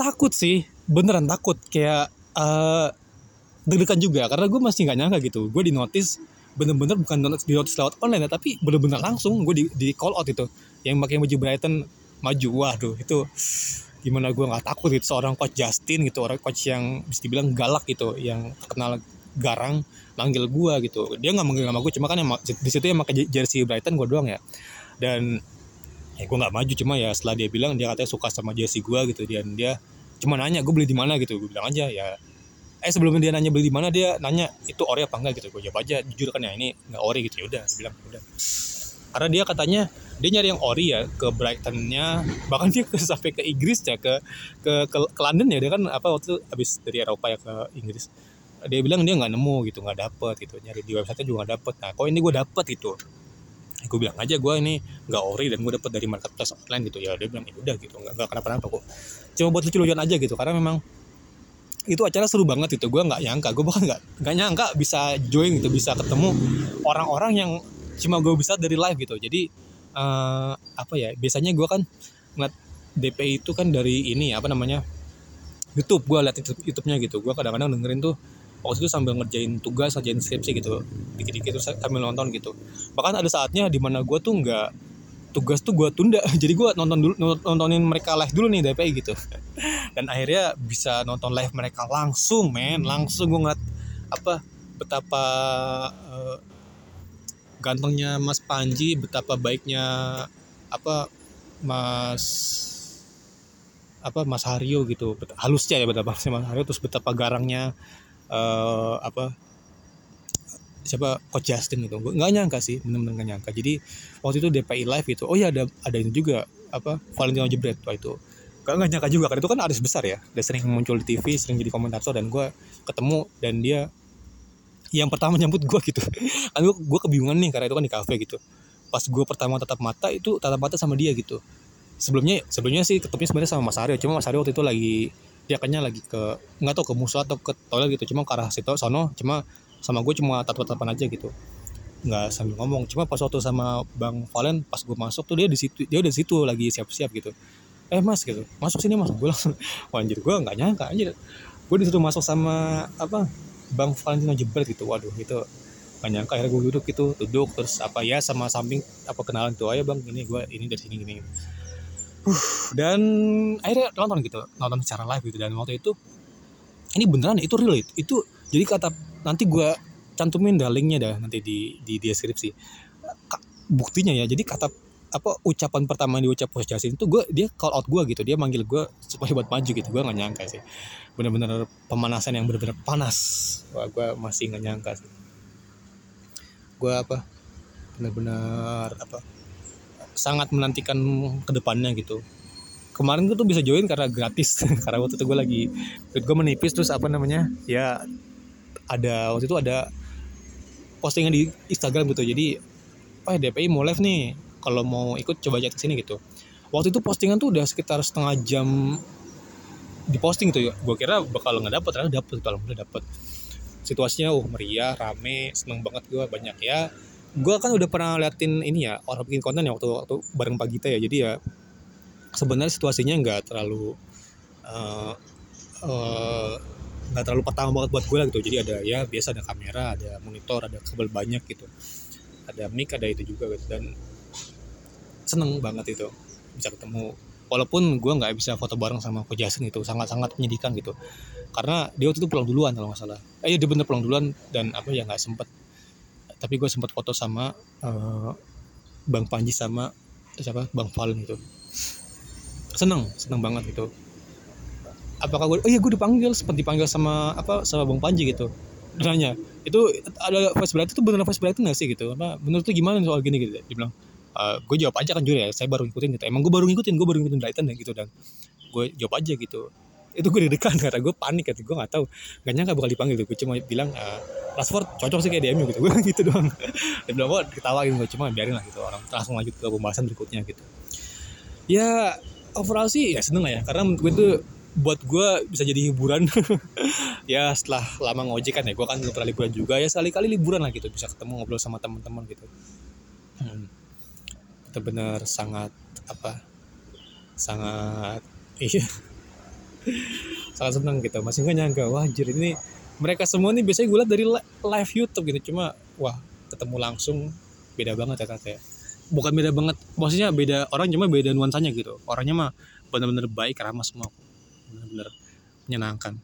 takut sih. Beneran takut. Kayak uh, deg-degan juga. Karena gue masih nggak nyangka gitu. Gue di notice bener-bener bukan di notice lewat online ya tapi bener-bener langsung gue di, di call out itu. Yang pakai baju Brighton maju. Wah tuh itu gimana gue nggak takut gitu. Seorang coach Justin gitu orang coach yang bisa dibilang galak gitu yang terkenal garang manggil gue gitu. Dia nggak manggil gue cuma kan yang di situ yang pakai jersey Brighton gue doang ya. Dan ya gue nggak maju cuma ya setelah dia bilang dia katanya suka sama jersey gue gitu. Dan dia cuma nanya gue beli di mana? Gitu. Gue bilang aja ya. Eh sebelum dia nanya beli di mana dia nanya itu ori apa enggak? Gitu. Gue jawab aja jujur kan ya ini nggak ori. Gitu. Ya udah bilang udah. Karena dia katanya dia nyari yang ori ya ke Brightonnya bahkan dia ke, sampai ke Inggris ya ke ke ke, ke London ya dia kan apa waktu itu habis dari Eropa ya ke Inggris. Dia bilang dia nggak nemu gitu nggak dapet gitu. Nyari di website juga nggak dapet. Nah kok ini gue dapet gitu gue bilang aja gue ini nggak ori dan gue dapet dari marketplace online gitu. Ya dia bilang ya udah gitu. Nggak kenapa-napa kok. Cuma buat lucu-lucuan aja gitu karena memang itu acara seru banget itu gue nggak nyangka gue bahkan nggak nggak nyangka bisa join gitu bisa ketemu orang-orang yang cuma gue bisa dari live gitu. Jadi uh, apa ya biasanya gue kan ngeliat DP itu kan dari ini apa namanya YouTube. Gue liat YouTube-nya gitu. Gue kadang-kadang dengerin tuh waktu itu sambil ngerjain tugas ngerjain skripsi gitu dikit-dikit terus sambil nonton gitu. Bahkan ada saatnya di mana gue tuh nggak tugas tuh gue tunda. Jadi gue nonton dulu nontonin mereka live dulu nih DPI gitu. Dan akhirnya bisa nonton live mereka langsung men. Langsung gue ngeliat apa betapa uh, gantengnya Mas Panji betapa baiknya apa Mas apa Mas Haryo gitu. Halusnya ya betapa Mas Haryo terus betapa garangnya uh, apa siapa coach Justin gitu. Nggak nyangka sih benar-benar nggak nyangka. Jadi waktu itu DPI live itu oh ya ada ada itu juga apa Valentino Jebret waktu itu. Gak nggak nyangka juga karena itu kan artis besar ya. Dia sering muncul di TV sering jadi komentator dan gue ketemu dan dia yang pertama nyambut gue gitu. Kan gue, gue kebingungan nih karena itu kan di cafe gitu. Pas gue pertama tatap mata itu tatap mata sama dia gitu. Sebelumnya sebelumnya sih ketemunya sebenarnya sama Mas Aryo cuma Mas Aryo waktu itu lagi dia kayaknya lagi ke nggak tahu ke musola atau ke toilet gitu. Cuma ke arah situ sono cuma sama gue cuma tatap-tatapan aja gitu. Nggak sambil ngomong. Cuma pas waktu sama bang Valen pas gue masuk tuh dia di situ dia udah di situ lagi siap-siap gitu. Eh mas gitu. Masuk sini mas. Gue langsung wah anjir gue nggak nyangka anjir. Gue disuruh masuk sama apa bang Valentino Jebret gitu. Waduh itu gak nyangka. Akhirnya gue duduk gitu duduk terus apa ya sama samping apa kenalan tuh ayo bang ini gue ini dari sini gini uh, dan akhirnya nonton gitu nonton secara live gitu. Dan waktu itu ini beneran itu real itu jadi kata nanti gue cantumin dah linknya dah nanti di di deskripsi. Buktinya ya jadi kata apa ucapan pertama yang diucap Bos Jasin itu gue dia call out gue gitu. Dia manggil gue supaya buat maju gitu. Gue nggak nyangka sih. Bener-bener pemanasan yang bener-bener panas. Wah gue masih nggak nyangka sih. Gue apa bener-bener apa sangat menantikan ke depannya gitu. Kemarin gue tuh bisa join karena gratis karena waktu itu gue lagi gue menipis terus apa namanya ya ada waktu itu ada postingan di Instagram gitu. Jadi oh DPI mau live nih kalau mau ikut coba chat sini gitu. Waktu itu postingan tuh udah sekitar setengah jam di posting tuh ya. Gue kira bakal nggak dapet ternyata dapet kalau udah dapet. Situasinya oh meriah rame seneng banget gue banyak ya gue kan udah pernah liatin ini ya orang bikin konten ya waktu waktu bareng Pagita ya. Jadi ya sebenarnya situasinya nggak terlalu uh, uh, nggak terlalu pertama banget buat gue lah gitu. Jadi ada ya biasa ada kamera ada monitor ada kabel banyak gitu. Ada mic ada itu juga gitu. Dan seneng banget itu bisa ketemu. Walaupun gue nggak bisa foto bareng sama Ko Jason itu sangat-sangat menyedihkan gitu. Karena dia waktu itu pulang duluan kalau nggak salah. Eh dia bener pulang duluan dan apa ya nggak sempet tapi gue sempat foto sama uh, Bang Panji sama siapa? Bang Valen itu seneng seneng banget gitu. Apakah gue oh iya gue dipanggil sempat dipanggil sama apa sama bang Panji gitu. Nanya itu ada voice berarti itu beneran voice berarti nggak sih? Gitu. Apa menurut tuh gimana soal gini? Gitu. Dia bilang uh, gue jawab aja kan jujur ya. Saya baru ngikutin gitu. Emang gue baru ngikutin gue baru ngikutin Brighton dan gitu dan gue jawab aja gitu itu gue deg-degan karena gue panik gitu gue nggak tahu. Gak nyangka bakal dipanggil gitu gue cuma bilang uh, Rashford cocok sih kayak DMU gitu. Gue gitu doang. Dia bilang gue ketawain gue cuma biarin lah gitu orang langsung lanjut ke pembahasan berikutnya gitu. Ya overall sih ya seneng lah ya karena menurut gue tuh buat gue bisa jadi hiburan. Ya setelah lama ngojek kan ya gue kan belum pernah liburan juga ya sekali kali liburan lah gitu bisa ketemu ngobrol sama teman-teman gitu. Hmm. benar-benar sangat apa sangat iya sangat seneng gitu masih nggak nyangka wah anjir ini mereka semua nih biasanya gue liat dari li- live YouTube gitu cuma wah ketemu langsung beda banget ya kayak bukan beda banget maksudnya beda orang cuma beda nuansanya gitu. Orangnya mah bener-bener baik ramah semua bener-bener menyenangkan